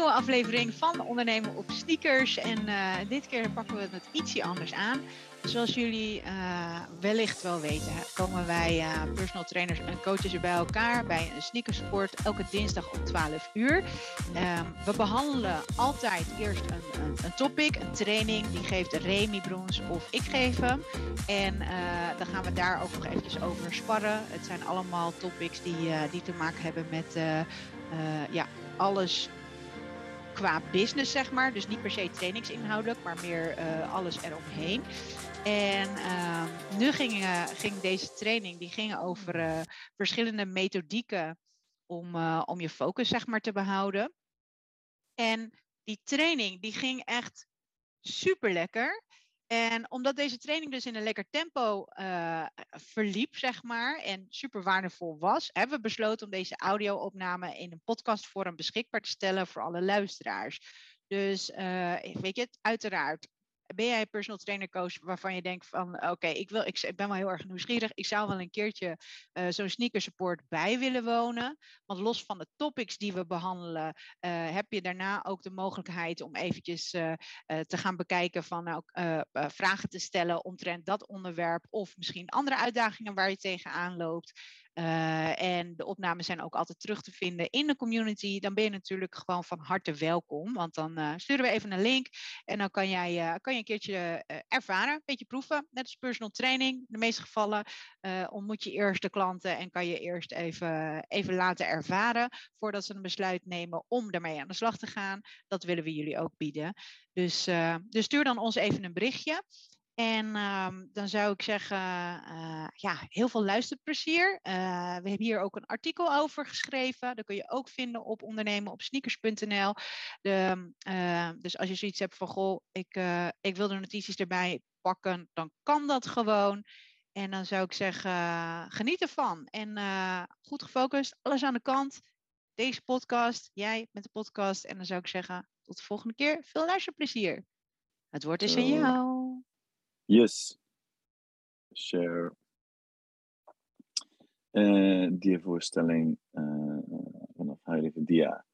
nieuwe aflevering van Ondernemen op Sneakers. En uh, dit keer pakken we het ietsje anders aan. Zoals jullie uh, wellicht wel weten, komen wij uh, personal trainers en coaches bij elkaar bij een sneakersport elke dinsdag om 12 uur. Um, we behandelen altijd eerst een, een, een, topic, een training. Die geeft Remy Brons of ik geef hem. En dan gaan we daar ook nog eventjes over sparren. Het zijn allemaal topics die, die te maken hebben met ja, alles qua business, zeg maar. Dus niet per se trainingsinhoudelijk, maar meer uh, alles eromheen. En uh, nu ging, uh, ging, deze training die ging over uh, verschillende methodieken om, om je focus zeg maar, te behouden. En die training die ging echt super lekker. En omdat deze training dus in een lekker tempo uh, verliep, zeg maar, en super waardevol was, hebben we besloten om deze audio-opname in een podcastvorm beschikbaar te stellen voor alle luisteraars. Dus uh, weet je, uiteraard ben jij personal trainer coach waarvan je denkt van oké, ik wil, ik, ben wel heel erg nieuwsgierig. Ik zou wel een keertje uh, zo'n sneaker support bij willen wonen. Want los van de topics die we behandelen, uh, heb je daarna ook de mogelijkheid om eventjes uh, te gaan bekijken van nou, vragen te stellen omtrent dat onderwerp of misschien andere uitdagingen waar je tegenaan loopt. Uh, en de opnames zijn ook altijd terug te vinden in de community. Dan ben je natuurlijk gewoon van harte welkom. Want dan uh, sturen we even een link. En dan kan jij, uh, kan je een keertje ervaren, een beetje proeven. Net als personal training. In de meeste gevallen ontmoet je eerst de klanten en kan je eerst even, even laten ervaren. Voordat ze een besluit nemen om ermee aan de slag te gaan. Dat willen we jullie ook bieden. Dus, dus stuur dan ons even een berichtje. En um, dan zou ik zeggen, uh, ja, heel veel luisterplezier. Uh, we hebben hier ook een artikel over geschreven. Dat kun je ook vinden op ondernemen op sneakers.nl. Uh, dus als je zoiets hebt van, goh, ik, ik wil de notities erbij pakken, dan kan dat gewoon. En dan zou ik zeggen, geniet ervan. En goed gefocust, alles aan de kant. Deze podcast, jij met de podcast. En dan zou ik zeggen, tot de volgende keer. Veel luisterplezier. Het woord is aan jou. Yes. Share. Uh, diavoorstelling uh, vanaf Heilige Dia.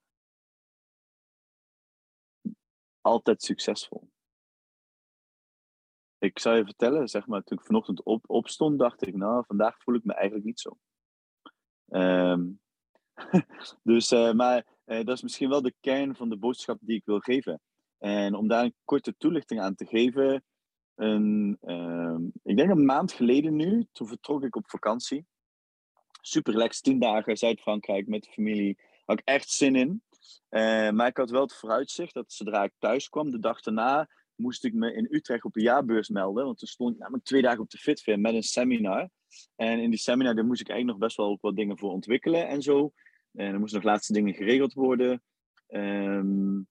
Altijd succesvol. Ik zou je vertellen, zeg maar, toen ik vanochtend op, opstond, dacht ik, nou, vandaag voel ik me eigenlijk niet zo. Um, dus, uh, maar dat is misschien wel de kern van de boodschap die ik wil geven. En om daar een korte toelichting aan te geven, een, uh, ik denk een maand geleden nu, toen vertrok ik op vakantie. Super relaxed, tien dagen Zuid-Frankrijk met de familie. Had ik echt zin in. Uh, maar ik had wel het vooruitzicht dat zodra ik thuis kwam, de dag daarna, moest ik me in Utrecht op een jaarbeurs melden. Want toen stond ik namelijk twee dagen op de Fitfair met een seminar. En in die seminar daar moest ik eigenlijk nog best wel wat dingen voor ontwikkelen en zo. En er moesten nog laatste dingen geregeld worden. Um,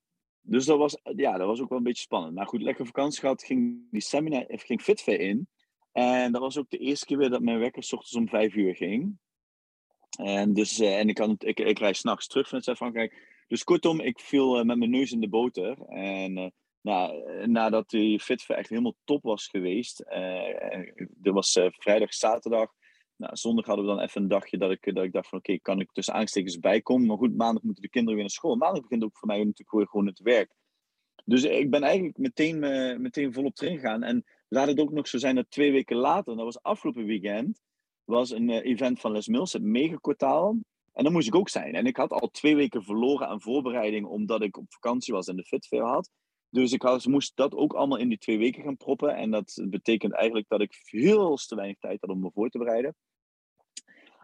dus dat was, ja, dat was ook wel een beetje spannend. Maar goed, lekker vakantie gehad, ging die seminar, ging in. En dat was ook de eerste keer weer dat mijn wekker s ochtends om vijf uur ging. En, dus, uh, en ik, kan, ik, ik reis s'nachts terug vanuit Zuid-Frankrijk. Dus kortom, ik viel uh, met mijn neus in de boter. En uh, nou, nadat die Fitfair echt helemaal top was geweest. er was vrijdag, zaterdag. Nou, zondag hadden we dan even een dagje dat ik, dat ik dacht van oké, kan ik tussen aanstekens bijkomen. Maar goed, maandag moeten de kinderen weer naar school. Maandag begint ook voor mij natuurlijk weer gewoon het werk. Dus ik ben eigenlijk meteen, uh, meteen volop erin gegaan. En laat het ook nog zo zijn dat twee weken later, dat was afgelopen weekend, was een event van Les Mills, het megakwartaal. En dan moest ik ook zijn. En ik had al twee weken verloren aan voorbereiding, omdat ik op vakantie was en de Fitfair had. Dus ik had, moest dat ook allemaal in die twee weken gaan proppen. En dat betekent eigenlijk dat ik veel te weinig tijd had om me voor te bereiden.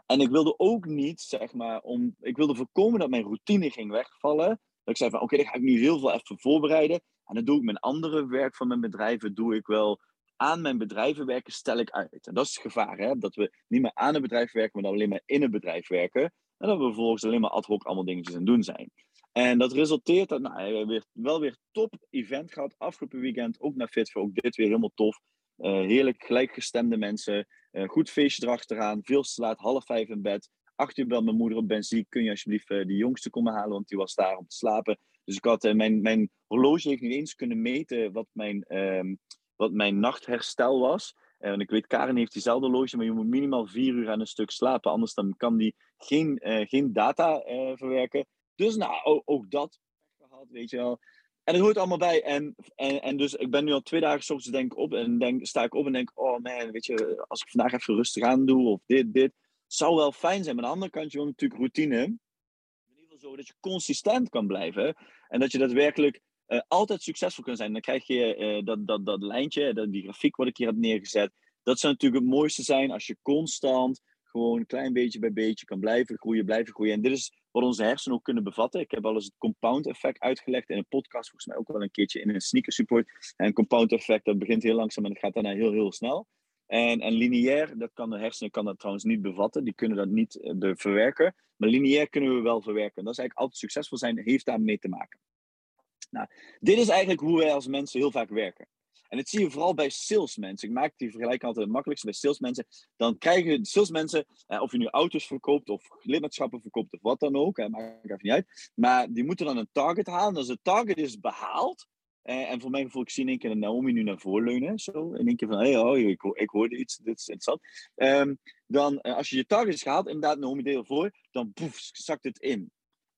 En ik wilde ook niet, zeg maar, om, ik wilde voorkomen dat mijn routine ging wegvallen. Dat ik zei van, oké, okay, dan ga ik nu heel veel even voorbereiden. En dan doe ik mijn andere werk van mijn bedrijven, doe ik wel aan mijn bedrijven werken, stel ik uit. En dat is het gevaar, hè? dat we niet meer aan een bedrijf werken, maar dan alleen maar in een bedrijf werken. En dat we vervolgens alleen maar ad hoc allemaal dingetjes aan doen zijn. En dat resulteert dat, nou, we weer, wel weer top event gehad. Afgelopen weekend ook naar Fitver, ook dit weer helemaal tof. Uh, heerlijk gelijkgestemde mensen. Uh, goed feestje erachteraan. Veel te laat, half vijf in bed. Acht uur belt mijn moeder op benzine. Kun je alsjeblieft uh, de jongste komen halen, want die was daar om te slapen. Dus ik had, mijn, mijn horloge heeft niet eens kunnen meten wat mijn, ehm, wat mijn nachtherstel was. En ik weet, Karen heeft diezelfde horloge, maar je moet minimaal vier uur aan een stuk slapen. Anders dan kan die geen, geen data verwerken. Dus nou, ook, dat gehad, weet je wel. En het hoort allemaal bij. En, en, en dus ik ben nu al twee dagen soms denk op en denk, sta ik op en denk, oh man, weet je, als ik vandaag even rustig aan doe of dit, dit, zou wel fijn zijn. Maar aan de andere kant, je wil natuurlijk routine. In ieder geval zo dat je consistent kan blijven. En dat je daadwerkelijk uh, altijd succesvol kan zijn. Dan krijg je uh, dat, dat, dat lijntje, dat, die grafiek wat ik hier heb neergezet. Dat zou natuurlijk het mooiste zijn als je constant gewoon klein beetje bij beetje kan blijven groeien, blijven groeien. En dit is wat onze hersenen ook kunnen bevatten. Ik heb al eens het compound effect uitgelegd in een podcast, volgens mij ook wel een keertje in een sneaker support. En compound effect, dat begint heel langzaam en dat gaat daarna heel, heel snel. En, en lineair, dat kan de hersenen kan dat trouwens niet bevatten. Die kunnen dat niet uh, verwerken. Maar lineair kunnen we wel verwerken. Dat is eigenlijk altijd succesvol zijn, heeft daarmee te maken. Nou, dit is eigenlijk hoe wij als mensen heel vaak werken. En dat zie je vooral bij salesmensen. Ik maak die vergelijking altijd het makkelijkste bij salesmensen. Dan krijgen salesmensen, eh, of je nu auto's verkoopt of lidmaatschappen verkoopt of wat dan ook, eh, maakt even niet uit. Maar die moeten dan een target halen. Als het target is behaald, eh, en voor mijn gevoel, ik zie in één keer Naomi nu naar voren leunen. Zo, in één keer van, hey, oh, ik, ik hoorde iets, dit is interessant. Um, dan, uh, als je je target is gehaald, inderdaad, Naomi deel voor, dan boef, zakt het in.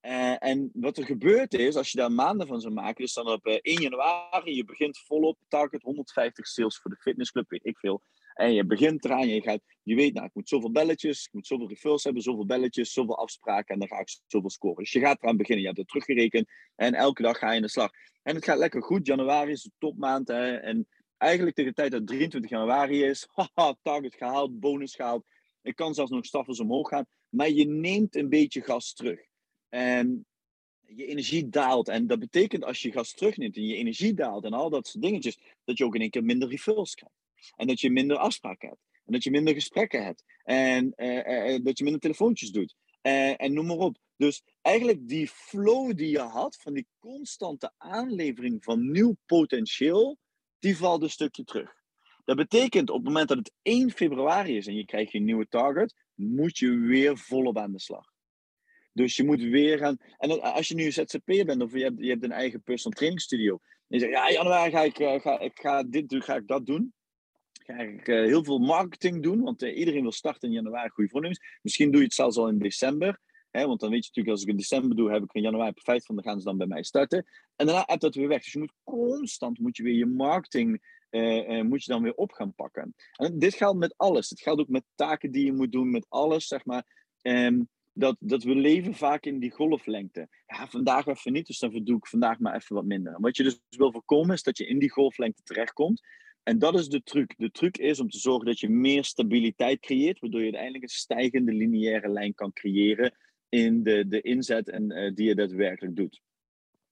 Uh, en wat er gebeurt is, als je daar maanden van zou maken, is dan op 1 januari, je begint volop, target 150 sales voor de fitnessclub, weet ik veel. En je begint eraan, je, gaat, je weet, nou, ik moet zoveel belletjes, ik moet zoveel referrals hebben, zoveel belletjes, zoveel afspraken en dan ga ik zoveel scoren. Dus je gaat eraan beginnen, je hebt het teruggerekend en elke dag ga je in de slag. En het gaat lekker goed, januari is de topmaand hè, en eigenlijk tegen de tijd dat 23 januari is, haha, target gehaald, bonus gehaald, ik kan zelfs nog staffels omhoog gaan, maar je neemt een beetje gas terug. En je energie daalt. En dat betekent als je gas terugneemt en je energie daalt en al dat soort dingetjes, dat je ook in één keer minder refills krijgt. En dat je minder afspraken hebt. En dat je minder gesprekken hebt. En uh, uh, dat je minder telefoontjes doet. En noem maar op. Dus eigenlijk die flow die je had van die constante aanlevering van nieuw potentieel, die valt een stukje terug. Dat betekent op het moment dat het 1 februari is en je krijgt je nieuwe target, moet je weer volop aan de slag. Dus je moet weer gaan. En als je nu ZZP bent of je hebt, je hebt een eigen personal training studio. En je zegt, ja, januari ga ik, ga, ik ga dit doen, ga ik dat doen ga ik uh, heel veel marketing doen, want uh, iedereen wil starten in januari goede voornemens. Misschien doe je het zelfs al in december, hè, want dan weet je natuurlijk, als ik in december doe, heb ik in januari profijt van, dan gaan ze dan bij mij starten. En daarna heb dat weer weg. Dus je moet constant, moet je weer je marketing, moet je dan weer op gaan pakken. En dit geldt met alles. Het geldt ook met taken die je moet doen, met alles, zeg maar. Um, dat, dat we leven vaak in die golflengte. Ja, vandaag even niet, dus dan doe ik vandaag maar even wat minder. Wat je dus wil voorkomen, is dat je in die golflengte terechtkomt. En dat is de truc. De truc is om te zorgen dat je meer stabiliteit creëert, waardoor je uiteindelijk een stijgende lineaire lijn kan creëren in de, de inzet en, uh, die je daadwerkelijk doet.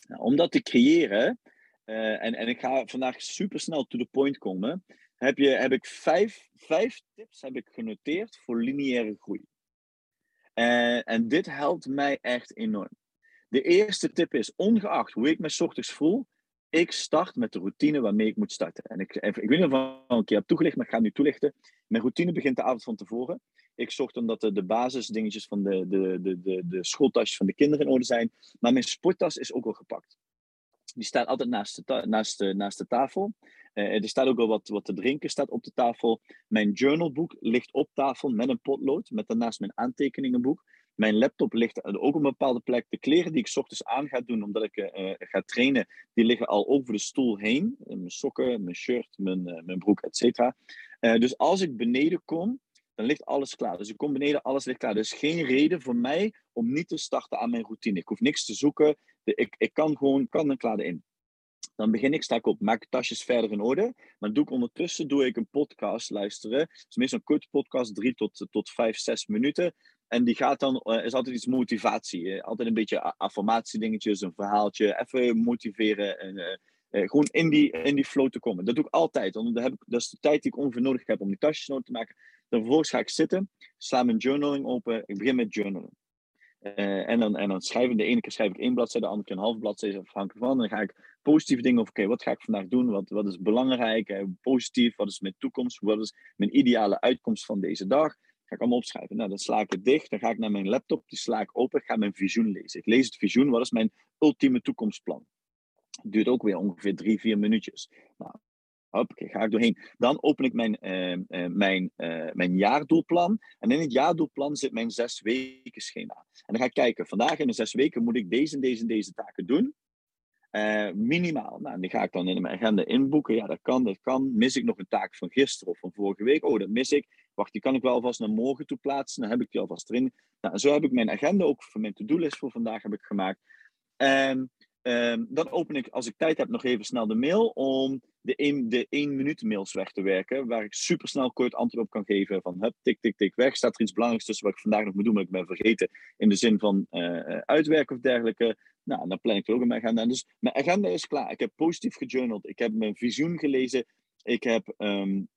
Nou, om dat te creëren, uh, en, en ik ga vandaag super snel to the point komen, heb, je, heb ik vijf, vijf tips heb ik genoteerd voor lineaire groei. Uh, en dit helpt mij echt enorm. De eerste tip is, ongeacht hoe ik me ochtends voel, ik start met de routine waarmee ik moet starten. En ik, ik weet niet of ik al een keer heb toegelicht, maar ik ga het nu toelichten. Mijn routine begint de avond van tevoren. Ik zorg dan dat de, de basisdingetjes van de, de, de, de, de schooltasjes van de kinderen in orde zijn. Maar mijn sporttas is ook al gepakt. Die staat altijd naast de, naast de, naast de tafel. Uh, er staat ook al wat, wat te drinken staat op de tafel. Mijn journalboek ligt op tafel met een potlood. Met daarnaast mijn aantekeningenboek. Mijn laptop ligt ook op een bepaalde plek. De kleren die ik ochtends aan ga doen, omdat ik uh, ga trainen, die liggen al over de stoel heen. Eh, mijn sokken, mijn shirt, mijn, mijn broek, et cetera. Dus als ik beneden kom, dan ligt alles klaar. Dus ik kom beneden, alles ligt klaar. Is geen reden voor mij om niet te starten aan mijn routine. Ik hoef niks te zoeken. Ik, ik kan gewoon kan en klaar in. Dan begin ik, sta ik op, maak tasjes verder in orde. Maar doe ik ondertussen doe ik een podcast luisteren. Is meestal een korte podcast, drie tot, tot vijf, zes minuten. En die gaat dan, uh, is altijd iets motivatie. Altijd een beetje affirmatiedingetjes, een verhaaltje. Even motiveren. En, uh, gewoon in die, in die flow te komen. Dat doe ik altijd. Want heb dat is de tijd die ik ongeveer heb om die tasjes nodig te maken. Dan vervolgens ga ik zitten, sla mijn journaling open. Ik begin met journalen. En, dan, en dan schrijven. De ene keer schrijf ik één bladzijde, de andere keer een half bladzijde, afhankelijk van. Dan ga ik positieve dingen over, oké, wat ga ik vandaag doen? Wat, wat is belangrijk? positief, wat is mijn toekomst? Wat is mijn ideale uitkomst van deze dag? Ga ik allemaal opschrijven. Nou, dan sla ik het dicht. Dan ga ik naar mijn laptop. Die sla ik open. Ik ga mijn visioen lezen. Ik lees het visioen. Wat is mijn ultieme toekomstplan? Duurt ook weer ongeveer drie, vier minuutjes. Nou, Hoppakee, ga ik doorheen. Dan open ik mijn, uh, uh, mijn, uh, mijn jaardoelplan. En in het jaardoelplan zit mijn zes weken schema. En dan ga ik kijken, vandaag in de zes weken moet ik deze en deze en deze taken doen. Uh, minimaal. Nou, die ga ik dan in mijn agenda inboeken. Ja, dat kan, dat kan. Mis ik nog een taak van gisteren of van vorige week? Oh, dat mis ik. Wacht, die kan ik wel alvast naar morgen toe plaatsen. Dan heb ik die alvast erin. Nou, zo heb ik mijn agenda ook voor mijn to-do-list voor vandaag heb ik gemaakt. En um, dan open ik, als ik tijd heb, nog even snel de mail om de 1 de één minuut mails weg te werken. Waar ik super snel kort antwoord op kan geven. Van hup, tik, tik, tik weg. Staat er iets belangrijks tussen wat ik vandaag nog moet doen, maar ik ben vergeten. In de zin van uh, uitwerken of dergelijke. Nou, dan plan ik het ook in mijn agenda. Dus mijn agenda is klaar. Ik heb positief gejournald. Ik heb mijn visioen gelezen. Ik heb um,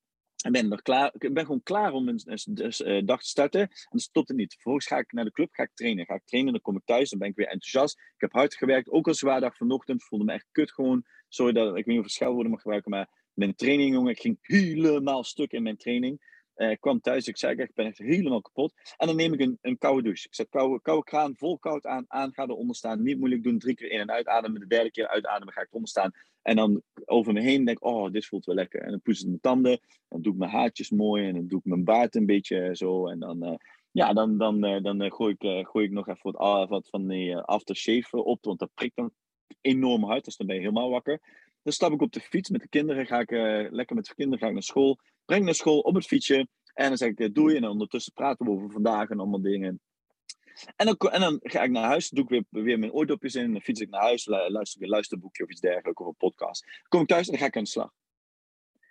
ik ben, klaar, ik ben gewoon klaar om een, een, dag te starten. En dan stopt het niet. Vervolgens ga ik naar de club, ga ik trainen. Ga ik trainen, dan kom ik thuis, dan ben ik weer enthousiast. Ik heb hard gewerkt, ook al zwaar dag vanochtend. Voelde me echt kut gewoon. Sorry dat ik weet niet of ik mag gebruiken, maar mijn training, jongen, ik ging helemaal stuk in mijn training. Uh, ik kwam thuis, ik zei, ik ben echt helemaal kapot. En dan neem ik een, een koude douche. Ik zet koude, kraan, vol koud aan, aan, ga eronder staan. Niet moeilijk doen, drie keer in- en uitademen. De derde keer uitademen ga ik eronder staan. En dan over me heen denk ik, oh, dit voelt wel lekker. En dan poes ik mijn tanden, dan doe ik mijn haartjes mooi. En dan doe ik mijn baard een beetje zo. En dan, uh, ja, dan, dan, uh, dan gooi, ik, gooi ik nog even wat, wat van die aftershave op. Want dat prikt dan enorm hard, dus dan ben je helemaal wakker. Dan stap ik op de fiets met de kinderen, ga ik lekker met de kinderen ik naar school. Breng naar school op het fietsje. En dan zeg ik, doei. En ondertussen praten we over vandaag en allemaal dingen. En dan, en dan ga ik naar huis, doe ik weer, weer mijn oordopjes in. Dan fiets ik naar huis, luister ik een luisterboekje of iets dergelijks, of een podcast. Kom ik thuis en dan ga ik aan de slag.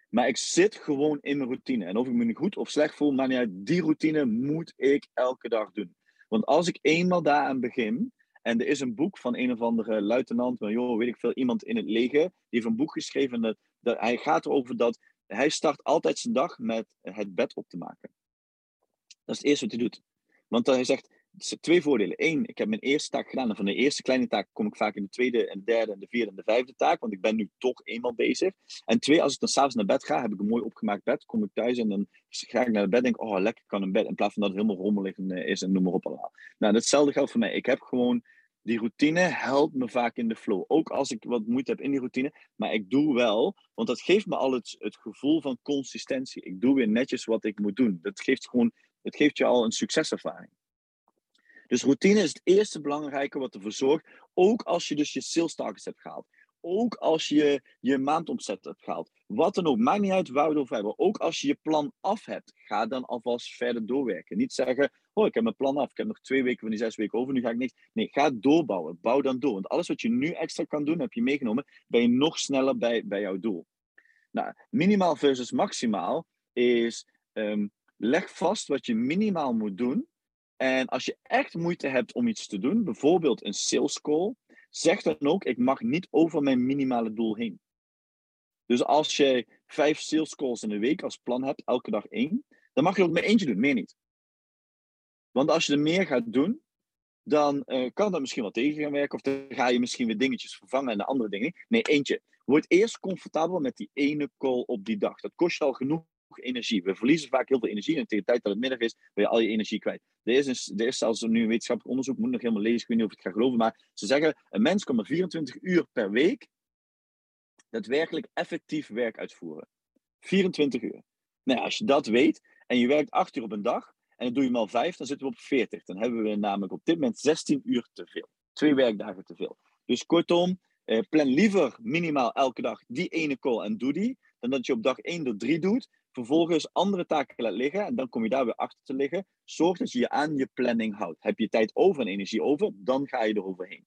Maar ik zit gewoon in mijn routine. En of ik me nu goed of slecht voel, maar Die routine moet ik elke dag doen. Want als ik eenmaal daaraan begin, en er is een boek van een of andere luitenant, maar joh, weet ik veel, iemand in het leger, die heeft een boek geschreven. Dat, hij gaat erover dat hij start altijd zijn dag met het bed op te maken. Dat is het eerste wat hij doet. Want hij zegt, twee voordelen. Eén, ik heb mijn eerste taak gedaan. En van de eerste kleine taak kom ik vaak in de tweede, en de derde, en de vierde en de vijfde taak. Want ik ben nu toch eenmaal bezig. En twee, als ik dan s'avonds naar bed ga, heb ik een mooi opgemaakt bed. Kom ik thuis en dan ga ik naar bed en denk oh lekker kan een bed. In plaats van dat het helemaal rommelig is en noem maar op allemaal. Nou, hetzelfde geldt voor mij. Ik heb gewoon die routine helpt me vaak in de flow. Ook als ik wat moeite heb in die routine. Maar ik doe wel, want dat geeft me al het, het gevoel van consistentie. Ik doe weer netjes wat ik moet doen. Dat geeft gewoon, het geeft je al een succeservaring. Dus routine is het eerste belangrijke wat ervoor zorgt. Ook als je dus je sales targets hebt gehaald. Ook als je je maandomzet hebt gehaald. Wat dan ook, maakt niet uit waar we het over hebben. Ook als je je plan af hebt, ga dan alvast verder doorwerken. Niet zeggen, oh, ik heb mijn plan af. Ik heb nog twee weken van die zes weken over, nu ga ik niks. Nee, ga doorbouwen. Bouw dan door. Want alles wat je nu extra kan doen, heb je meegenomen, ben je nog sneller bij, bij jouw doel. Nou, minimaal versus maximaal is, um, leg vast wat je minimaal moet doen. En als je echt moeite hebt om iets te doen, bijvoorbeeld een sales call, zeg dan ook, ik mag niet over mijn minimale doel heen. Dus als je vijf sales calls in de week als plan hebt, elke dag één, dan mag je ook maar eentje doen, meer niet. Want als je er meer gaat doen, dan uh, kan dat misschien wat tegen gaan werken. Of dan ga je misschien weer dingetjes vervangen en de andere dingen. Nee, eentje. Word eerst comfortabel met die ene call op die dag. Dat kost je al genoeg energie. We verliezen vaak heel veel energie. En tegen de tijd dat het middag is, ben je al je energie kwijt. Er is, een, er is zelfs nu een wetenschappelijk onderzoek, moet nog helemaal lezen, ik weet niet of ik het ga geloven. Maar ze zeggen, een mens kan maar 24 uur per week daadwerkelijk effectief werk uitvoeren. 24 uur. Nou als je dat weet en je werkt 8 uur op een dag, en dan doe je maar 5, dan zitten we op 40. Dan hebben we namelijk op dit moment 16 uur te veel. Twee werkdagen te veel. Dus kortom, eh, plan liever minimaal elke dag die ene call en doe die, dan dat je op dag 1 door 3 doet, vervolgens andere taken laat liggen en dan kom je daar weer achter te liggen. Zorg dat je je aan je planning houdt. Heb je tijd over en energie over, dan ga je er overheen.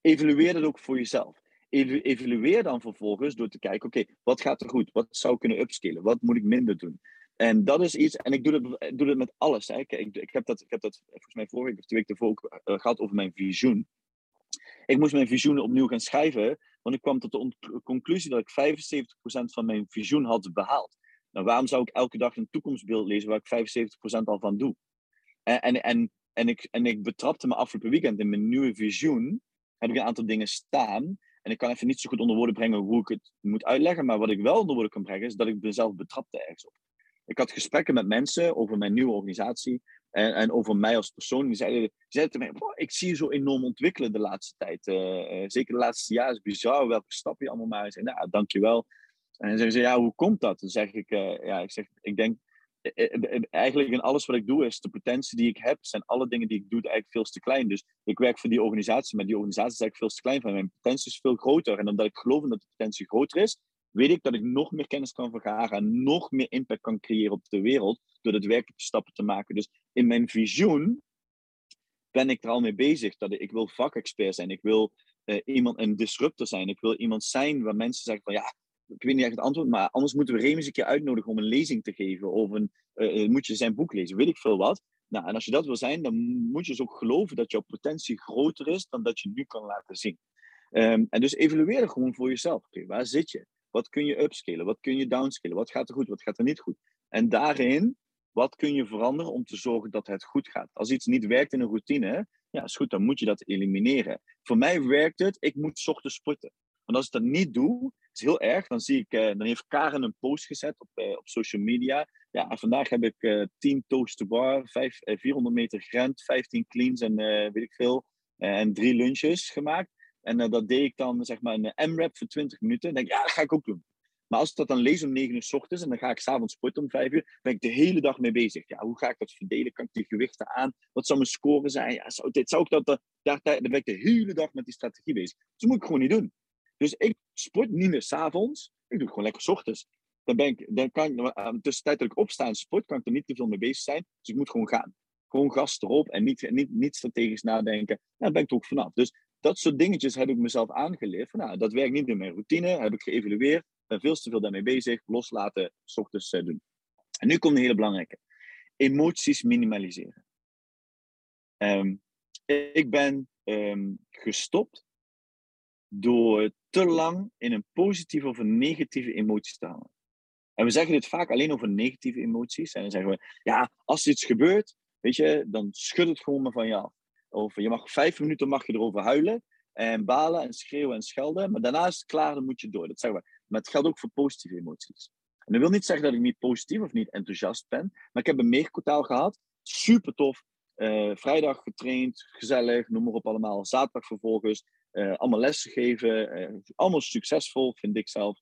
Evalueer dat ook voor jezelf. Evalueer dan vervolgens door te kijken, oké, wat gaat er goed? Wat zou ik kunnen upskillen? Wat moet ik minder doen? En dat is iets, en ik doe dat, doe dat met alles. Hè. Ik, ik, heb dat, ik heb dat volgens mij vorige week of twee weken ervoor uh, gehad over mijn visioen. Ik moest mijn visioen opnieuw gaan schrijven, want ik kwam tot de conclusie dat ik 75% van mijn visioen had behaald. Nou, waarom zou ik elke dag een toekomstbeeld lezen waar ik 75% al van doe? En, en, en, en, ik, en ik betrapte me afgelopen weekend in mijn nieuwe visioen. Heb ik een aantal dingen staan. En ik kan even niet zo goed onder woorden brengen hoe ik het moet uitleggen. Maar wat ik wel onder woorden kan brengen, is dat ik mezelf betrapte ergens op. Ik had gesprekken met mensen over mijn nieuwe organisatie. En, en over mij als persoon. Die zeiden, die zeiden tegen mij, ik zie je zo enorm ontwikkelen de laatste tijd. Uh, zeker de laatste jaren is bizar welke stappen je allemaal maar. Ik zei, nou, dankjewel. En dan zeggen ze, ja, hoe komt dat? Dan zeg ik, uh, ja, ik zeg, ik denk, eigenlijk in alles wat ik doe, is de potentie die ik heb, zijn alle dingen die ik doe eigenlijk veel te klein. Dus ik werk voor die organisatie, maar die organisatie is eigenlijk veel te klein. Van mijn potentie is veel groter. En omdat ik geloof dat de potentie groter is, weet ik dat ik nog meer kennis kan vergaren en nog meer impact kan creëren op de wereld door het werkelijke stappen te maken. Dus in mijn visioen ben ik er al mee bezig dat ik, wil vakexpert zijn. Ik wil iemand, een disruptor zijn. Ik wil iemand zijn waar mensen zeggen van ja, ik weet niet echt het antwoord, maar anders moeten we Remus een keer uitnodigen om een lezing te geven. Of een, uh, moet je zijn boek lezen, weet ik veel wat. Nou, en als je dat wil zijn, dan moet je dus ook geloven dat jouw potentie groter is dan dat je nu kan laten zien. Um, en dus evalueer gewoon voor jezelf. Okay, waar zit je? Wat kun je upscalen? Wat kun je downscalen? Wat gaat er goed? Wat gaat er niet goed? En daarin, wat kun je veranderen om te zorgen dat het goed gaat? Als iets niet werkt in een routine, ja, is goed, dan moet je dat elimineren. Voor mij werkt het, ik moet ochtends sporten. Want als ik dat niet doe, is heel erg. Dan zie ik, uh, dan heeft Karen een post gezet op, uh, op social media. Ja, vandaag heb ik uh, 10 toast to bar, 5, 400 meter grant, 15 cleans en weet ik veel. en drie lunches gemaakt. En dat deed ik dan, zeg maar, een M-rap voor 20 minuten. En denk ik, ja, dat ga ik ook doen. Maar als ik dat dan lees om 9 uur s ochtends en dan ga ik s'avonds sporten om 5 uur, ben ik de hele dag mee bezig. Ja, hoe ga ik dat verdelen? Kan ik die gewichten aan? Wat zou mijn score zijn? Ja, dit, zou ik dat, daar, daar, dan ben ik de hele dag met die strategie bezig. Dus dat moet ik gewoon niet doen. Dus ik sport niet meer s'avonds. Ik doe het gewoon lekker s ochtends. Dan, ben ik, dan kan ik, tussentijd dat ik opsta en sport, kan ik er niet te veel mee bezig zijn. Dus ik moet gewoon gaan. Gewoon gas erop en niet, niet, niet strategisch nadenken. Nou, daar ben ik er ook vanaf. Dus dat soort dingetjes heb ik mezelf aangeleerd. Nou, dat werkt niet in mijn routine, heb ik geëvalueerd. Ben veel te veel daarmee bezig. Loslaten, s ochtends uh, doen. En nu komt een hele belangrijke. Emoties minimaliseren. Um, ik ben um, gestopt door te lang in een positieve of een negatieve emotie te hangen. En we zeggen dit vaak alleen over negatieve emoties. En dan zeggen we, ja, als iets gebeurt, weet je, dan schud het gewoon maar van je. Of je mag vijf minuten mag je erover huilen en balen en schreeuwen en schelden. Maar daarna is het klaar, dan moet je door. Dat zeggen we. Maar het geldt ook voor positieve emoties. En dat wil niet zeggen dat ik niet positief of niet enthousiast ben. Maar ik heb een meegkotaal gehad. Super tof. Uh, vrijdag getraind, gezellig, noem maar op allemaal. Zaterdag vervolgens uh, allemaal lessen geven. Uh, allemaal succesvol, vind ik zelf.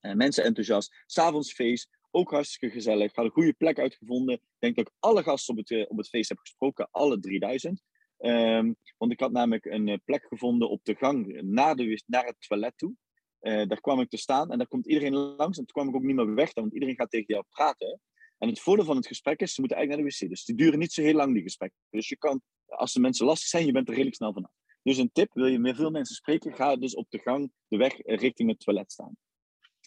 mensen enthousiast. S'avonds feest, ook hartstikke gezellig. Had een goede plek uitgevonden. Ik denk dat ik alle gasten op het, op het feest heb gesproken, alle 3000. Um, want ik had namelijk een eh, plek gevonden op de gang naar, de, naar het toilet toe. Daar kwam ik te staan en daar komt iedereen langs. En toen kwam ik ook niet meer weg, want iedereen gaat tegen jou praten. En het voordeel van het gesprek is, ze moeten eigenlijk naar de wc. Dus die duren niet zo heel lang, die gesprekken. Dus je kan, als de mensen lastig zijn, je bent er redelijk snel vanaf. Dus een tip, wil je met veel mensen spreken, ga dus op de gang de weg eh, richting het toilet staan.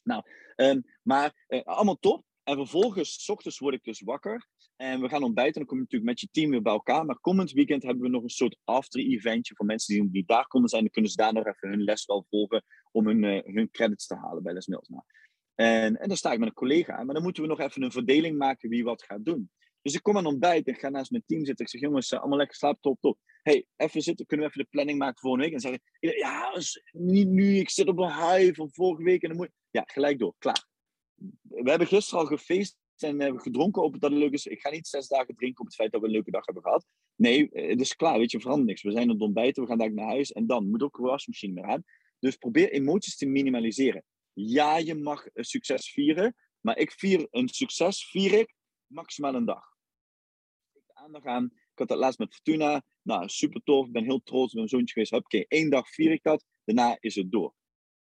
Nou, um, maar uh, allemaal top. En vervolgens, s ochtends word ik dus wakker. En we gaan ontbijten. Dan kom je natuurlijk met je team weer bij elkaar. Maar komend weekend hebben we nog een soort after-eventje voor mensen die, die daar komen zijn. Dan kunnen ze daar nog even hun les wel volgen om hun, uh, hun credits te halen bij Les Mills. Nou, en, en dan sta ik met een collega. Maar dan moeten we nog even een verdeling maken wie wat gaat doen. Dus ik kom aan ontbijt en ga naast mijn team zitten. Ik zeg, jongens, eh, allemaal lekker slaap, top, top. hey, even zitten, kunnen we even de planning maken voor volgende week? En zeggen, ja, niet nu, ik zit op een high van vorige week. En dan moet... Ja, gelijk door, klaar. We hebben gisteren al gefeest en hebben gedronken op het dat het leuk is. Ik ga niet zes dagen drinken op het feit dat we een leuke dag hebben gehad. Nee, het is klaar, weet je, verandert niks. We zijn aan het ontbijten, we gaan daar naar huis en dan moet ook een wasmachine meer aan. Dus probeer emoties te minimaliseren. Ja, je mag succes vieren, maar ik vier een succes, vier ik maximaal een dag. Aan. Ik had dat laatst met Fortuna. Nou, super tof. Ik ben heel trots op mijn zoontje geweest. Oké, één dag vier ik dat. Daarna is het door.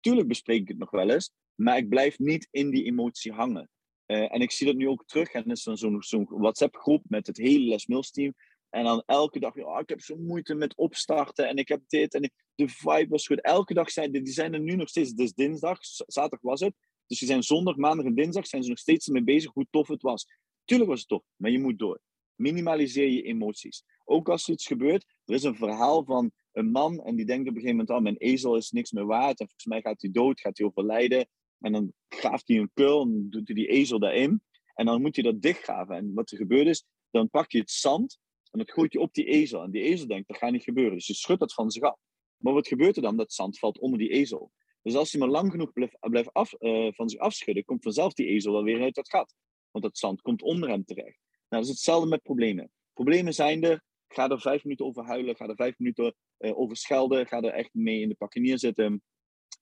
Tuurlijk bespreek ik het nog wel eens. Maar ik blijf niet in die emotie hangen. Uh, en ik zie dat nu ook terug. En er is dan zo'n zo WhatsApp-groep met het hele Les Mills team. En dan elke dag, oh, ik heb zo'n moeite met opstarten en ik heb dit en de vibe was goed. Elke dag zijn die zijn er nu nog steeds. Het dinsdag, zaterdag was het. Dus die zijn zondag, maandag en dinsdag zijn ze nog steeds mee bezig hoe tof het was. Tuurlijk was het tof, maar je moet door. Minimaliseer je emoties. Ook als er iets gebeurt, er is een verhaal van een man en die denkt op een gegeven moment, oh, mijn ezel is niks meer waard en volgens mij gaat hij dood, gaat hij overlijden. En dan graaft hij een kuil en doet hij die ezel daarin. En dan moet hij dat dichtgraven. En wat er gebeurt is, dan pak je het zand en dat gooit je op die ezel. En die ezel denkt, dat gaat niet gebeuren. Dus je schudt dat van zich af. Maar wat gebeurt er dan? Dat zand valt onder die ezel. Dus als hij maar lang genoeg blijft, af, uh, van zich afschudden, komt vanzelf die ezel wel weer uit dat gat. Want dat zand komt onder hem terecht. Nou, dat is hetzelfde met problemen. Problemen zijn er, ga er vijf minuten over huilen, ga er vijf minuten uh, over schelden, ga er echt mee in de pakken neerzitten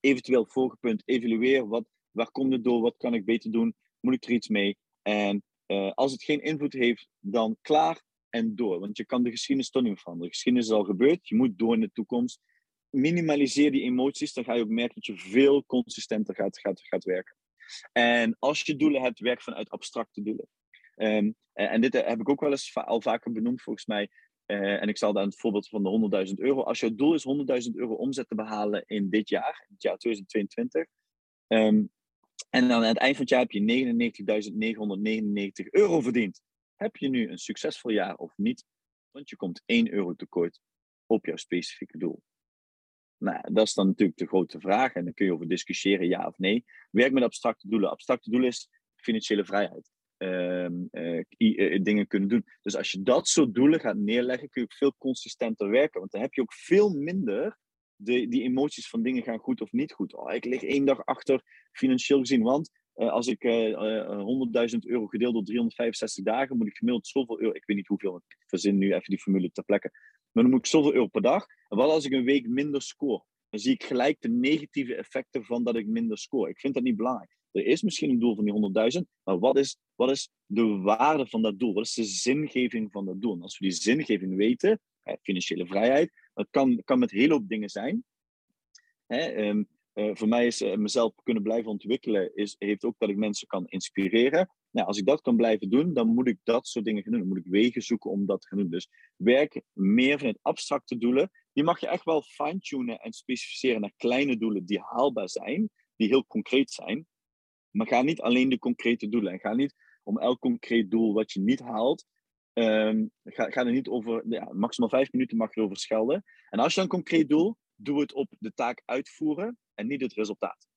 eventueel punt evalueer. Wat, waar komt het door? Wat kan ik beter doen? Moet ik er iets mee? En eh, als het geen invloed heeft, dan klaar en door. Want je kan de geschiedenis toch niet veranderen. De geschiedenis is al gebeurd, je moet door in de toekomst. Minimaliseer die emoties, dan ga je ook merken dat je veel consistenter gaat, gaat, gaat werken. En als je doelen hebt, werk vanuit abstracte doelen. Um, en dit heb ik ook wel eens al vaker benoemd, volgens mij. Uh, en ik zal dan het voorbeeld van de 100.000 euro. Als jouw doel is 100.000 euro omzet te behalen in dit jaar, het jaar 2022. Um, ehm, en dan aan het eind van het jaar heb je 99.999 euro verdiend. Heb je nu een succesvol jaar of niet? Want je komt 1 euro tekort op jouw specifieke doel. Nou, dat is dan natuurlijk de grote vraag. En dan kun je over discussiëren, ja of nee. Werk met abstracte doelen. Abstracte doelen is financiële vrijheid. Ehm, eh, eh, dingen kunnen doen. Dus als je dat soort doelen gaat neerleggen, kun je ook veel consistenter werken. Want dan heb je ook veel minder de, die emoties van dingen gaan goed of niet goed. Oh, ik lig één dag achter financieel gezien, want uh, als ik uh, 100.000 euro gedeeld door 365 dagen, moet ik gemiddeld zoveel euro, ik weet niet hoeveel, ik verzin nu even die formule ter plekke, maar dan moet ik zoveel euro per dag. En wat als ik een week minder score? Dan zie ik gelijk de negatieve effecten van dat ik minder score. Ik vind dat niet belangrijk. Er is misschien een doel van die 100.000, maar wat is, wat is de waarde van dat doel? Wat is de zingeving van dat doel? En als we die zingeving weten, financiële vrijheid, dat kan, kan met hele hoop dingen zijn. Hè, ehm, eh, voor mij is uh, mezelf kunnen blijven ontwikkelen, is, heeft ook dat ik mensen kan inspireren. Nou, als ik dat kan blijven doen, dan moet ik dat soort dingen gaan doen. Dan moet ik wegen zoeken om dat te gaan doen. Dus werk meer vanuit abstracte doelen. Die mag je echt wel fine-tunen en specificeren naar kleine doelen die haalbaar zijn, die heel concreet zijn. Maar ga niet alleen de concrete doelen. En ga niet om elk concreet doel wat je niet haalt. Um, ga, er niet over. Ja, maximaal vijf minuten mag je erover schelden. En als je een concreet doel, doe het op de taak uitvoeren en niet het resultaat.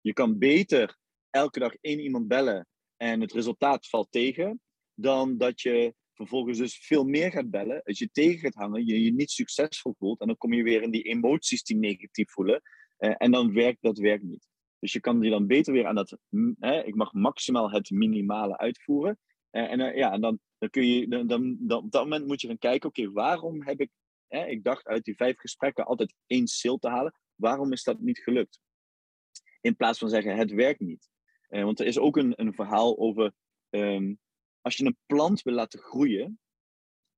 Je kan beter elke dag één iemand bellen en het resultaat valt tegen, dan dat je vervolgens dus veel meer gaat bellen, als je tegen gaat hangen, je je niet succesvol voelt en dan kom je weer in die emoties die negatief voelen uh, en dan werkt dat werkt niet. Dus je kan je dan beter weer aan dat, hè, ik mag maximaal het minimale uitvoeren. Uh, en uh, ja, dan, dan kun je, dan, dan, op dat moment moet je gaan kijken, oké, waarom heb ik, hè, ik dacht uit die vijf gesprekken altijd één sale te halen, waarom is dat niet gelukt? In plaats van zeggen, het werkt niet. Uh, want er is ook een, een verhaal over, um, als je een plant wil laten groeien,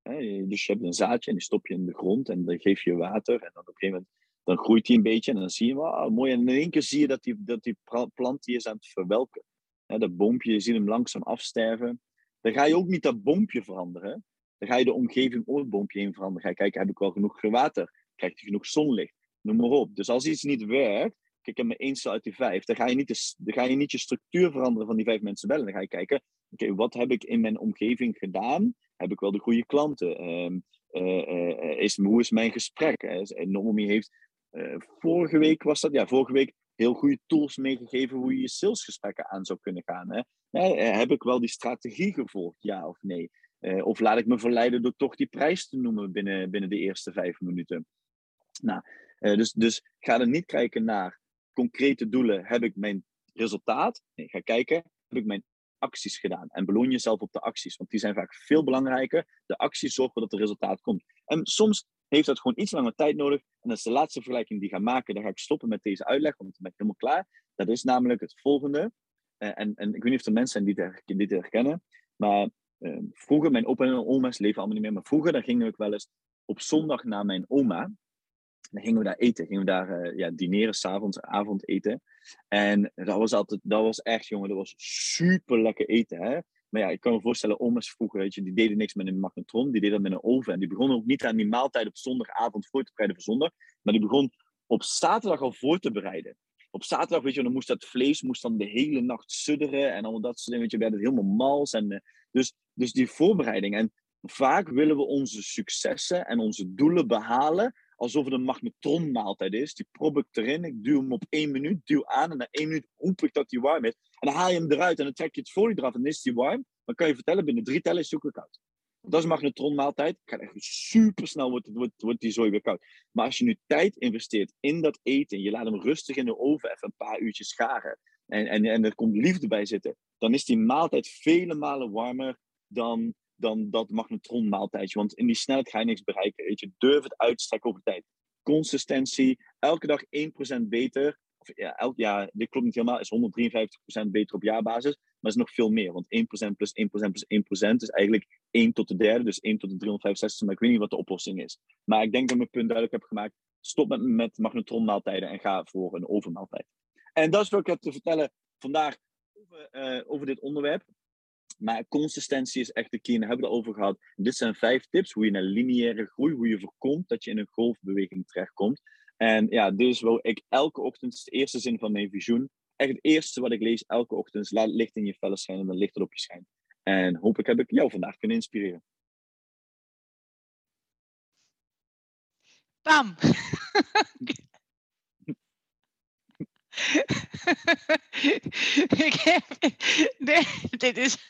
hè, dus je hebt een zaadje en die stop je in de grond en dan geef je water en dan op een gegeven moment dan groeit hij een beetje en dan zie je, wow, mooi. En in één keer zie je dat die, dat die plant die is aan het verwelken. Dat boompje, je ziet hem langzaam afsterven. Dan ga je ook niet dat boompje veranderen. Dan ga je de omgeving om het boompje heen veranderen. Ga je kijken, heb ik wel genoeg water? Krijgt hij genoeg zonlicht? Noem maar op. Dus als iets niet werkt, kijk, heb maar één cel uit die vijf. Dan ga, je niet de, dan ga je niet je structuur veranderen van die vijf mensen bellen. Dan ga je kijken, oké, wat heb ik in mijn omgeving gedaan? Heb ik wel de goede klanten? Um, uh, is, hoe is mijn gesprek? Uh, Normie heeft uh, vorige week was dat, ja, vorige week heel goede tools meegegeven hoe je je salesgesprekken aan zou kunnen gaan. Hè? Eh, heb ik wel die strategie gevolgd, ja of nee? Uh, of laat ik me verleiden door toch die prijs te noemen binnen, binnen de eerste vijf minuten? Nou, dus, dus ga er niet kijken naar concrete doelen. Heb ik mijn resultaat? Nee, ga kijken, heb ik mijn acties gedaan? En beloon jezelf op de acties, want die zijn vaak veel belangrijker. De acties zorgen dat er resultaat komt. En soms heeft dat gewoon iets langer tijd nodig. En dat is de laatste vergelijking die ik ga maken. Dan ga ik stoppen met deze uitleg, want dan ben ik helemaal klaar. Dat is namelijk het volgende. Uh, en, en ik weet niet of er mensen zijn die dit, herkennen. Maar uh, vroeger, mijn opa en oma's leven allemaal niet meer. Maar vroeger, dan gingen we wel eens op zondag naar mijn oma. Dan gingen we daar eten. Gingen we daar uh, ja, dineren, s'avonds, avondeten. En dat was altijd, dat was echt, jongen, dat was super lekker eten. Hè? Maar ja, ik kan me voorstellen, oma's vroeger, weet je, die deden niks met een magnetron, die deden dat met een oven. En die begonnen ook niet aan die maaltijd op zondagavond voor te bereiden voor zondag, maar die begon op zaterdag al voor te bereiden. Op zaterdag, weet je, dan moest dat vlees moest dan de hele nacht sudderen en allemaal dat soort dingen, werd het helemaal mals. En, uh, dus, dus die voorbereiding. En vaak willen we onze successen en onze doelen behalen alsof het een magnetronmaaltijd is. Die prop ik erin, ik duw hem op één minuut, duw aan en na één minuut hoep ik dat hij warm is. En dan haal je hem eruit en dan trek je het folie eraf en is hij warm. Dan kan je vertellen, binnen drie tellen is hij ook weer koud. Dat is magnetronmaaltijd. Gaat echt super snel wordt, wordt, wordt die zooi weer koud. Maar als je nu tijd investeert in dat eten, je laat hem rustig in de oven even een paar uurtjes scharen. En, en, en er komt liefde bij zitten. Dan is die maaltijd vele malen warmer dan dan dat magnetronmaaltijdje. Want in die snelheid ga je niks bereiken. Weet je, durf het uitstrekken over tijd. Consistentie, elke dag 1% beter. Of ja, elk, dit klopt niet helemaal, is 153% beter op jaarbasis. Maar is nog veel meer. Want 1% plus 1% plus 1% is eigenlijk 1 tot de derde. Dus 1 tot de 365. Maar ik weet niet wat de oplossing is. Maar ik denk dat ik mijn punt duidelijk heb gemaakt. Stop met, met magnetronmaaltijden en ga voor een overmaaltijd. En dat is wat ik heb te vertellen vandaag over, uh, over dit onderwerp. Maar consistentie is echt de key. En daar hebben we het over gehad. Dit zijn vijf tips hoe je naar lineaire groei, hoe je voorkomt dat je in een golfbeweging terechtkomt. En ja, dit is wel ik elke ochtend, de eerste zin van mijn visioen. Echt het eerste wat ik lees elke ochtend. Laat licht in je felle schijnen, dan licht het op je schijn. En hopelijk heb ik jou vandaag kunnen inspireren. Bam! ik heb, dit, is,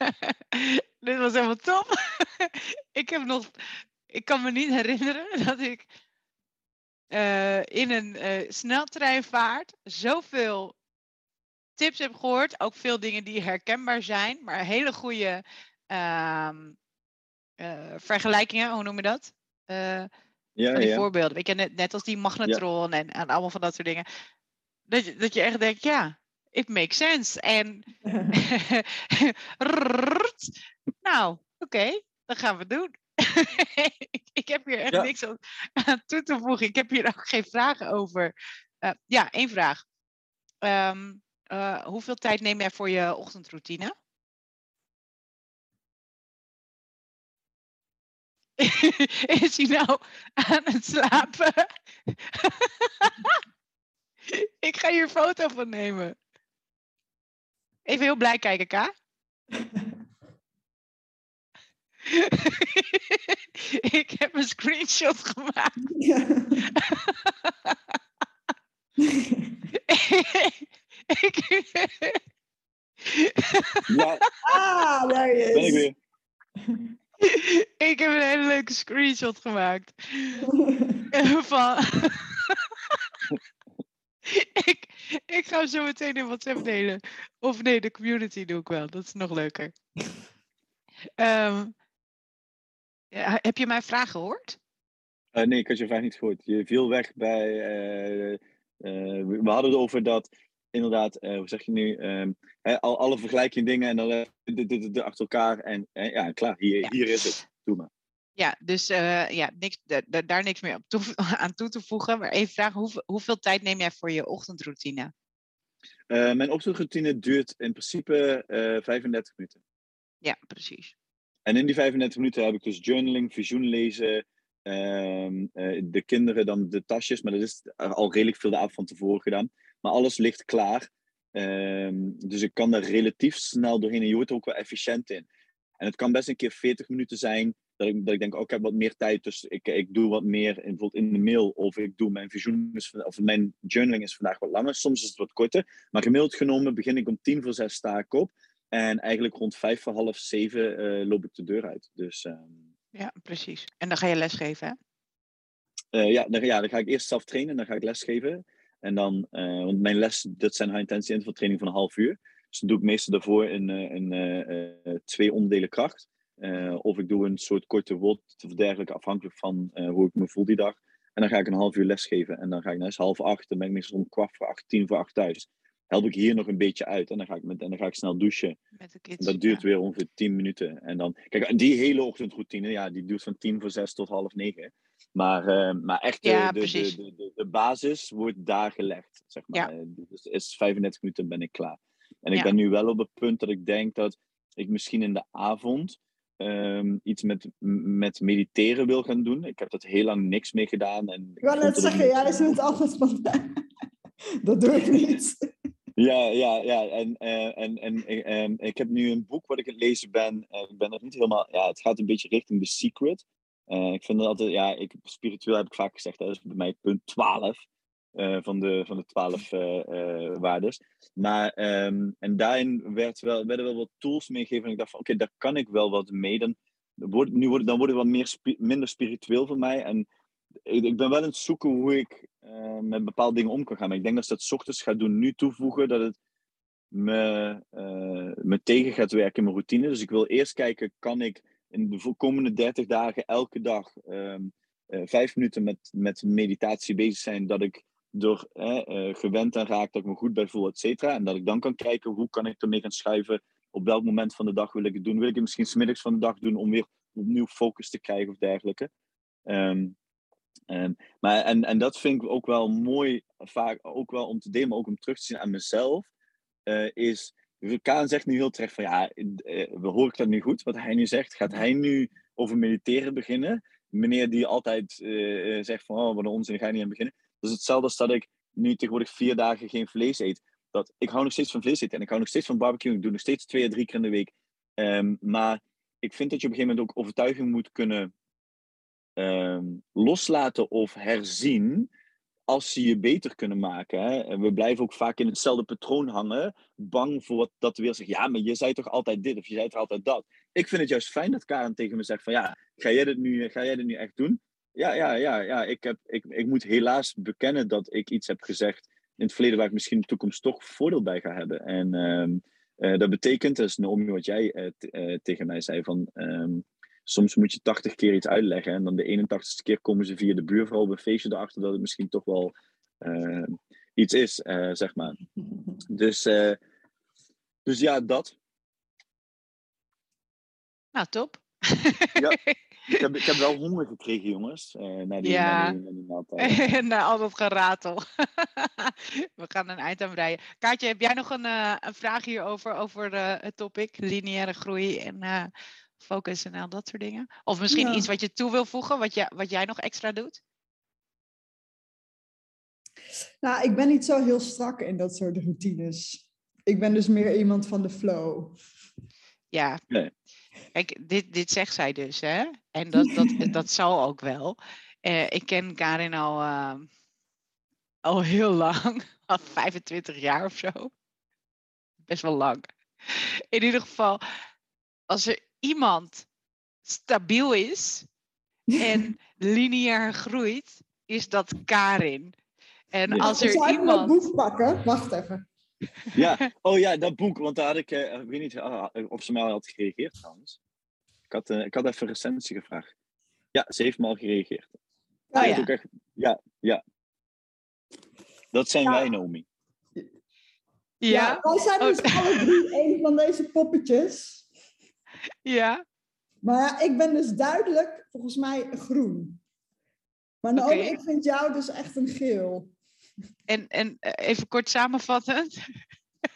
dit was helemaal top. ik heb nog, ik kan me niet herinneren dat ik uh, in een uh, sneltreinvaart zoveel tips heb gehoord. Ook veel dingen die herkenbaar zijn, maar hele goede uh, vergelijkingen, hoe noem je dat? ja, van die ja. voorbeelden. Ik net, net als die magnetron en, en allemaal van dat soort dingen. Dat je, dat je echt denkt, ja, it makes sense. En nou, oké, okay, dat gaan we doen. ik heb hier echt ja. niks aan toe te voegen. Ik heb hier ook geen vragen over. Uh, ja, één vraag. Um, uh, hoeveel tijd neem jij voor je ochtendroutine? Is hij nou aan het slapen? ik ga hier een foto van nemen. Even heel blij kijken, Ka. ik heb een screenshot gemaakt. Ja. ja. Ah, daar is. Ben ik weer. ik heb een hele leuke screenshot gemaakt. van... ik, ik ga zo meteen in WhatsApp delen. Of nee, de community doe ik wel. Dat is nog leuker. Um, ja, heb je mijn vraag gehoord? Uh, nee, ik had je vraag niet gehoord. Je viel weg bij. Uh, uh, we hadden het over dat, inderdaad, hoe zeg je nu? Ehm, al, alle vergelijkingen dingen en dan de, de, de, achter elkaar. En ja, klaar, hier, ja. hier is het. Doe maar. Ja, dus ja, niks, daar niks meer op toe, aan toe te voegen. Maar even vragen, hoeveel, hoeveel tijd neem jij voor je ochtendroutine? mijn ochtendroutine duurt in principe 35 minuten. Ja, precies. En in die 35 minuten heb ik dus journaling, visioen lezen, uh, de kinderen dan de tasjes, maar dat is al redelijk veel de avond van tevoren gedaan. Maar alles ligt klaar. Uh, dus ik kan er relatief snel doorheen en je wordt er ook wel efficiënt in. En het kan best een keer 40 minuten zijn dat ik, dat ik denk, oh, ik heb wat meer tijd, dus ik, ik doe wat meer in, bijvoorbeeld in de mail of ik doe mijn visioen, of mijn journaling is vandaag wat langer, soms is het wat korter. Maar gemiddeld genomen begin ik om tien voor zes sta ik op. En eigenlijk rond vijf voor half zeven uh, loop ik de deur uit. Dus, uh, ja, precies. En dan ga je lesgeven, hè? Uh, ja, dan, ja, dan ga ik eerst zelf trainen en dan ga ik lesgeven. En dan, want mijn les, dat zijn high intensity interval training van een half uur. Dus dan doe ik meestal daarvoor in, in twee onderdelen kracht. Of ik doe een soort korte word of dergelijke, afhankelijk van hoe ik me voel die dag. En dan ga ik een half uur lesgeven. En dan ga ik naar half acht, dan ben ik meestal om kwart voor acht, tien voor acht thuis help ik hier nog een beetje uit. En dan ga ik, met, en dan ga ik snel douchen. Met de kids, dat duurt weer ongeveer 10 minuten. En dan, kijk, die hele ochtendroutine, ja, die duurt van 10 voor 6 tot half 9. Maar, uh, maar echt, ja, de, de, de, de, de, basis wordt daar gelegd. Zeg maar. Ja. Dus is 35 minuten ben ik klaar. En ik ben nu wel op het punt dat ik denk dat ik misschien in de avond um, iets met, met mediteren wil gaan doen. Ik heb dat heel lang niks mee gedaan. En ik wou net zeggen, jij is het altijd spontaan. dat doe ik niet. Ja, ja, ja. En, uh, en, en, en, ik heb nu een boek wat ik aan het lezen ben. Uh, ik ben nog niet helemaal. Ja, het gaat een beetje richting The Secret. Uh, ik vind het altijd. Ja, ik, spiritueel heb ik vaak gezegd. Dat is bij mij punt 12 van, de, van de 12 waardes. Maar. Um, en daarin werd wel, werden wel wat tools meegegeven. En ik dacht van oké, daar kan ik wel wat mee. Dan wordt, nu wordt, dan het wat meer minder spiritueel voor mij. En ik, ik ben wel aan het zoeken hoe ik uh, met bepaalde dingen om kan gaan. Maar ik denk dat als dat ochtends gaat doen, nu toevoegen, dat het me, uh, me tegen gaat werken in mijn routine. Dus ik wil eerst kijken, kan ik in de komende 30 dagen elke dag uh, vijf minuten met, met meditatie bezig zijn, dat ik door gewend aan raak, dat ik me goed bij voel, et cetera. En dat ik dan kan kijken, hoe kan ik ermee gaan schuiven op welk moment van de dag wil ik het doen. Wil ik het misschien smiddags van de dag doen om weer opnieuw focus te krijgen of dergelijke. Um, maar, en, en dat vind ik ook wel mooi, vaak ook wel om te delen, maar ook om terug te zien aan mezelf. Uh, is, Kaan zegt nu heel terecht van ja, uh, we horen dat nu goed, wat hij nu zegt. Gaat hij nu over mediteren beginnen? Meneer die altijd zegt van oh, wat een onzin, ga je niet aan beginnen. Dat is hetzelfde als dat ik nu tegenwoordig vier dagen geen vlees eet. Dat, ik hou nog steeds van vlees eten en ik hou nog steeds van barbecue. Ik doe nog steeds twee à drie keer in de week. Um, maar ik vind dat je op een gegeven moment ook overtuiging moet kunnen um, loslaten of herzien als ze je beter kunnen maken. Hè? En we blijven ook vaak in hetzelfde patroon hangen, bang voor dat weer zegt. Ja, maar je zei toch altijd dit of je zei toch altijd dat. Ik vind het juist fijn dat Karen tegen me zegt van ja, ga jij dit nu, ga jij dit nu echt doen? Ja, ja, ja, ja. Ik, heb, ik, ik moet helaas bekennen dat ik iets heb gezegd in het verleden waar ik misschien in de toekomst toch voordeel bij ga hebben. En um, uh, dat betekent, dat is Naomi wat jij uh, uh, tegen mij zei, van um, soms moet je 80 keer iets uitleggen en dan de 81ste keer komen ze via de buurvrouw op een feestje erachter dat het misschien toch wel iets is, zeg maar. Dus, dus ja, dat. Nou, top. ja, ik heb, ik heb wel honger gekregen, jongens. Uh, naar die, ja, naar die, na al dat geratel. We gaan een eind aan breien. Kaatje, heb jij nog een, uh, een vraag hierover, over uh, het topic lineaire groei en focus en al dat soort dingen? Of misschien Ja. iets wat je toe wil voegen, wat, jij wat jij nog extra doet? Nou, ik ben niet zo heel strak in dat soort routines. Ik ben dus meer iemand van de flow. Ja. Nee. Kijk, dit, dit zegt zij dus, hè? En dat, dat, dat zal ook wel. Eh, ik ken Karin al, eh, al heel lang, al 25 jaar of zo. Best wel lang. In ieder geval, als er iemand stabiel is en lineair groeit, is dat Karin. En Ja. als er Zou ik iemand. boek pakken? Wacht even. Ja, oh ja, dat boek, want daar had ik, eh, ik weet niet ah, of ze mij al had gereageerd trouwens. Ik had, eh, ik had even recensie gevraagd. Ja, ze heeft me al gereageerd. Ja, Oh Dat ja. ook echt, ja, ja. Dat zijn Ja. wij, Naomi. Ja, wij zijn dus Oh. alle drie een van deze poppetjes. ja. Maar ja, ik ben dus duidelijk, volgens mij, groen. Maar nou, Oké. ik vind jou dus echt een geel. En, en eh, even kort samenvattend.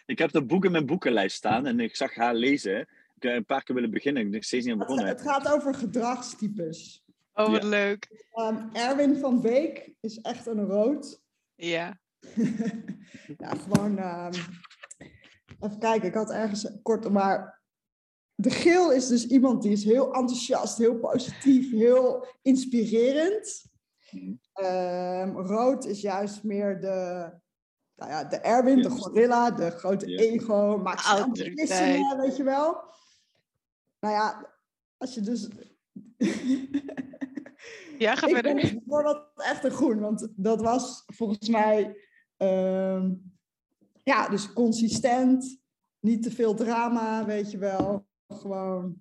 Ik heb dat boek in mijn boekenlijst staan en ik zag haar lezen. Ik heb een paar keer willen beginnen, ik ben nog steeds niet aan Het, begonnen. het gaat over gedragstypes. Oh, wat Ja. leuk. Um, Erwin van Beek is echt een rood. Ja. ja, gewoon. ehm, even kijken, ik had ergens kort, maar. De geel is dus iemand die is heel enthousiast, heel positief, heel inspirerend. Ehm, rood is juist meer de, nou ja, de Erwin, de gorilla, de grote Ja. ego, maakt snel beslissingen, weet je wel. Nou ja, als je dus... Ja, ga Ik verder. dus bijvoorbeeld echt een groen, want dat was volgens mij, ehm, ja, dus consistent, niet te veel drama, weet je wel. Gewoon,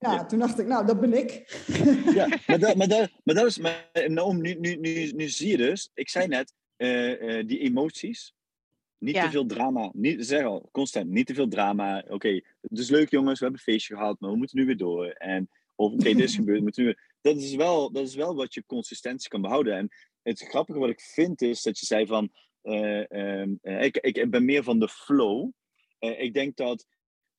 ja, Ja. toen dacht ik, nou, dat ben ik. Ja, maar dat, maar dat, maar dat is. Maar, Naomi, nu, nu, nu, nu zie je dus, ik zei net, eh, eh, die emoties. Niet Ja. te veel drama. Niet, zeg al, constant, niet te veel drama. Oké, het is leuk jongens, we hebben een feestje gehad, maar we moeten nu weer door. En, of oké, dit is gebeurd, we moeten nu weer... Dat is, wel, dat is wel wat je consistentie kan behouden. En het grappige wat ik vind is dat je zei van, eh, ehm, eh, ik, ik ben meer van de flow. Ik denk dat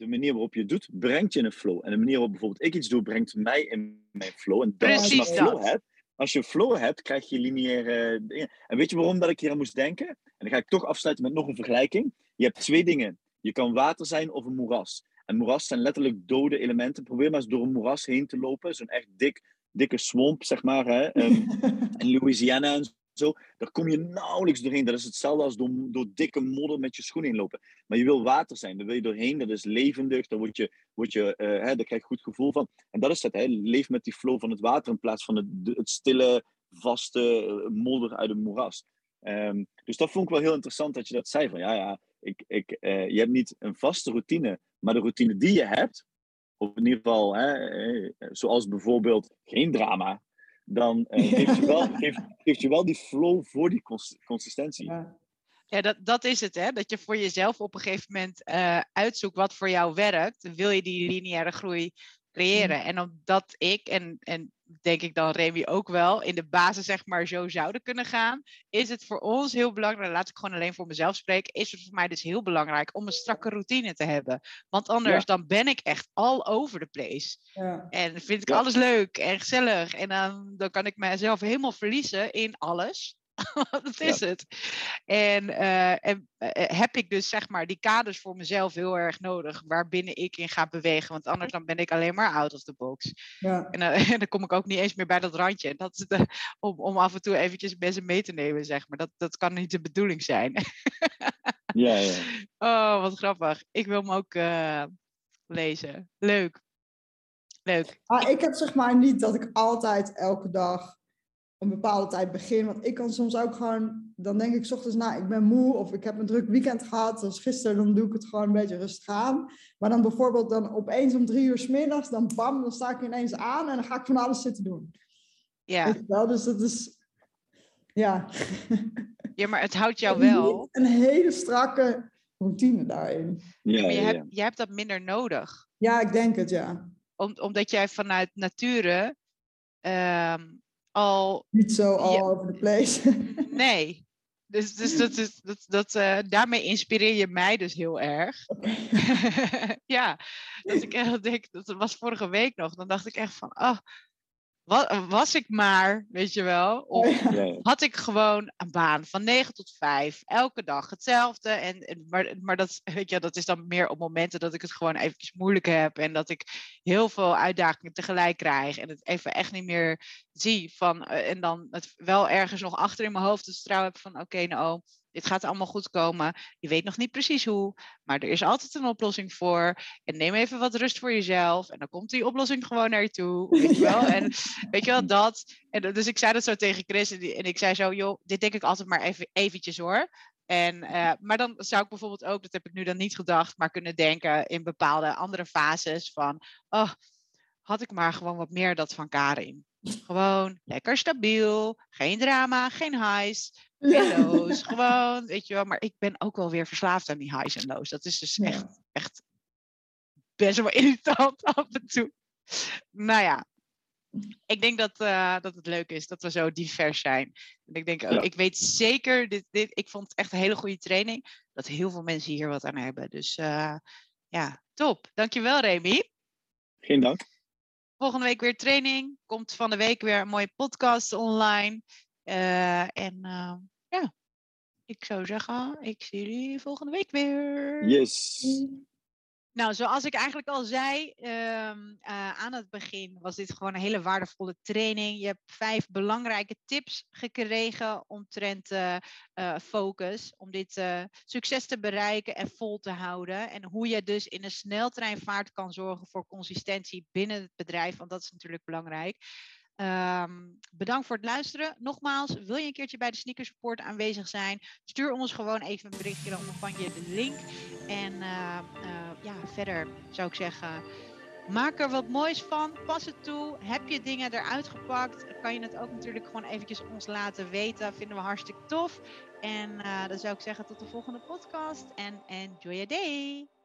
de manier waarop je het doet, brengt je in een flow. En de manier waarop bijvoorbeeld ik iets doe, brengt mij in mijn flow. En dan als je Precies maar flow dat. hebt, als je flow hebt, krijg je lineaire dingen. En weet je waarom dat ik hier aan moest denken? En dan ga ik toch afsluiten met nog een vergelijking. Je hebt twee dingen. Je kan water zijn of een moeras. En moeras zijn letterlijk dode elementen. Probeer maar eens door een moeras heen te lopen. Zo'n echt dik, dikke swamp, zeg maar. Hè? Ehm, in Louisiana en zo. Daar kom je nauwelijks doorheen. Dat is hetzelfde als door, door dikke modder met je schoen inlopen. Maar je wil water zijn. Daar wil je doorheen. Dat is levendig. Daar, word je, word je, eh, hè, daar krijg je goed gevoel van. En dat is het. Hè? Leef met die flow van het water in plaats van het, de- stille, vaste eh, modder uit een moeras. Ehm, dus dat vond ik wel heel interessant dat je dat zei. Van ja, ja, ik, ik, eh, je hebt niet een vaste routine. Maar de routine die je hebt, of in ieder geval, hè, zoals bijvoorbeeld geen drama, dan eh, geeft, je wel, geeft, geeft je wel die flow voor die cons- consistentie. Ja. Ja, dat, dat is het, hè? Dat je voor jezelf op een gegeven moment uh, uitzoekt wat voor jou werkt. Wil je die lineaire groei creëren? Mm. En omdat ik, en, en denk ik dan Remy ook wel, in de basis zeg maar zo zouden kunnen gaan, is het voor ons heel belangrijk, laat ik gewoon alleen voor mezelf spreken, is het voor mij dus heel belangrijk om een strakke routine te hebben. Want anders dan ben ik echt all over the place. Ja. En vind ik alles leuk en gezellig. En dan, dan kan ik mezelf helemaal verliezen in alles. dat is het. En, uh, en uh, heb ik dus zeg maar die kaders voor mezelf heel erg nodig, waarbinnen ik in ga bewegen. Want anders dan ben ik alleen maar out of the box. Ja. En, uh, en, dan kom ik ook niet eens meer bij dat randje. En dat is de, om, om af en toe eventjes mensen mee te nemen, zeg maar. Dat, dat kan niet de bedoeling zijn. ja, ja. Oh, wat grappig. Ik wil hem ook lezen. Leuk. Leuk. Ah, ik heb zeg maar niet dat ik altijd elke dag een bepaalde tijd begin. Want ik kan soms ook gewoon, dan denk ik s ochtends, nou, ik ben moe of ik heb een druk weekend gehad. Zoals gisteren, dan doe ik het gewoon een beetje rustig aan. Maar dan bijvoorbeeld dan opeens om drie uur s middags, dan bam, dan sta ik ineens aan en dan ga ik van alles zitten doen. Ja. Wel? Dus dat is, ja. Ja, maar het houdt jou wel. Een hele strakke routine daarin. Ja, maar je, Hebt, je hebt dat minder nodig. Ja, ik denk het, ja. Om, omdat jij vanuit nature ehm, al. Niet zo all over the place. nee. Dus, dus dat is, dat, dat, uh, daarmee inspireer je mij dus heel erg. ja, dat ik echt denk, dat was vorige week nog, dan dacht ik echt van, oh, wat, was ik maar, weet je wel, of had ik gewoon een baan van 9 tot 5, elke dag hetzelfde. En, maar maar dat, weet je, dat is dan meer op momenten dat ik het gewoon eventjes moeilijk heb en dat ik heel veel uitdagingen tegelijk krijg en het even echt niet meer zie. Van, eh, en dan het wel ergens nog achter in mijn hoofd het vertrouwen heb van, oké, nou, dit gaat allemaal goed komen. Je weet nog niet precies hoe, maar er is altijd een oplossing voor. En neem even wat rust voor jezelf. En dan komt die oplossing gewoon naar je toe. Weet je wel? En weet je wel, dat. En dus ik zei dat zo tegen Chris. En, ik zei zo, joh, dit denk ik altijd maar even eventjes hoor. En, uh, maar dan zou ik bijvoorbeeld ook, dat heb ik nu dan niet gedacht, maar kunnen denken in bepaalde andere fases van, oh, had ik maar gewoon wat meer dat van Karin. Gewoon lekker stabiel, geen drama, geen highs, pillows, gewoon, weet je wel. Maar ik ben ook wel weer verslaafd aan die highs en lows. Dat is dus echt, echt best wel irritant af en toe. Nou ja, ik denk dat, uh, dat het leuk is dat we zo divers zijn. En ik denk, ik weet zeker, dit, dit, ik vond het echt een hele goede training, dat heel veel mensen hier wat aan hebben. Dus uh, ja, top. Dankjewel Remy. Geen dank. Volgende week weer training. Komt van de week weer een mooie podcast online. Uh, en uh, ja, ik zou zeggen, ik zie jullie volgende week weer. Yes. Nou, zoals ik eigenlijk al zei um, uh, aan het begin, was dit gewoon een hele waardevolle training. Je hebt vijf belangrijke tips gekregen omtrent uh, focus, om dit succes te bereiken en vol te houden. En hoe je dus in een sneltreinvaart kan zorgen voor consistentie binnen het bedrijf, want dat is natuurlijk belangrijk. Um, bedankt voor het luisteren. Nogmaals, wil je een keertje bij de Sneaker Support aanwezig zijn? Stuur ons gewoon even een berichtje, dan ontvang je de link. En uh, uh, ja, verder zou ik zeggen, maak er wat moois van. Pas het toe. Heb je dingen eruit gepakt? Kan je het ook natuurlijk gewoon eventjes ons laten weten. Vinden we hartstikke tof. En uh, dan zou ik zeggen tot de volgende podcast. En enjoy your day.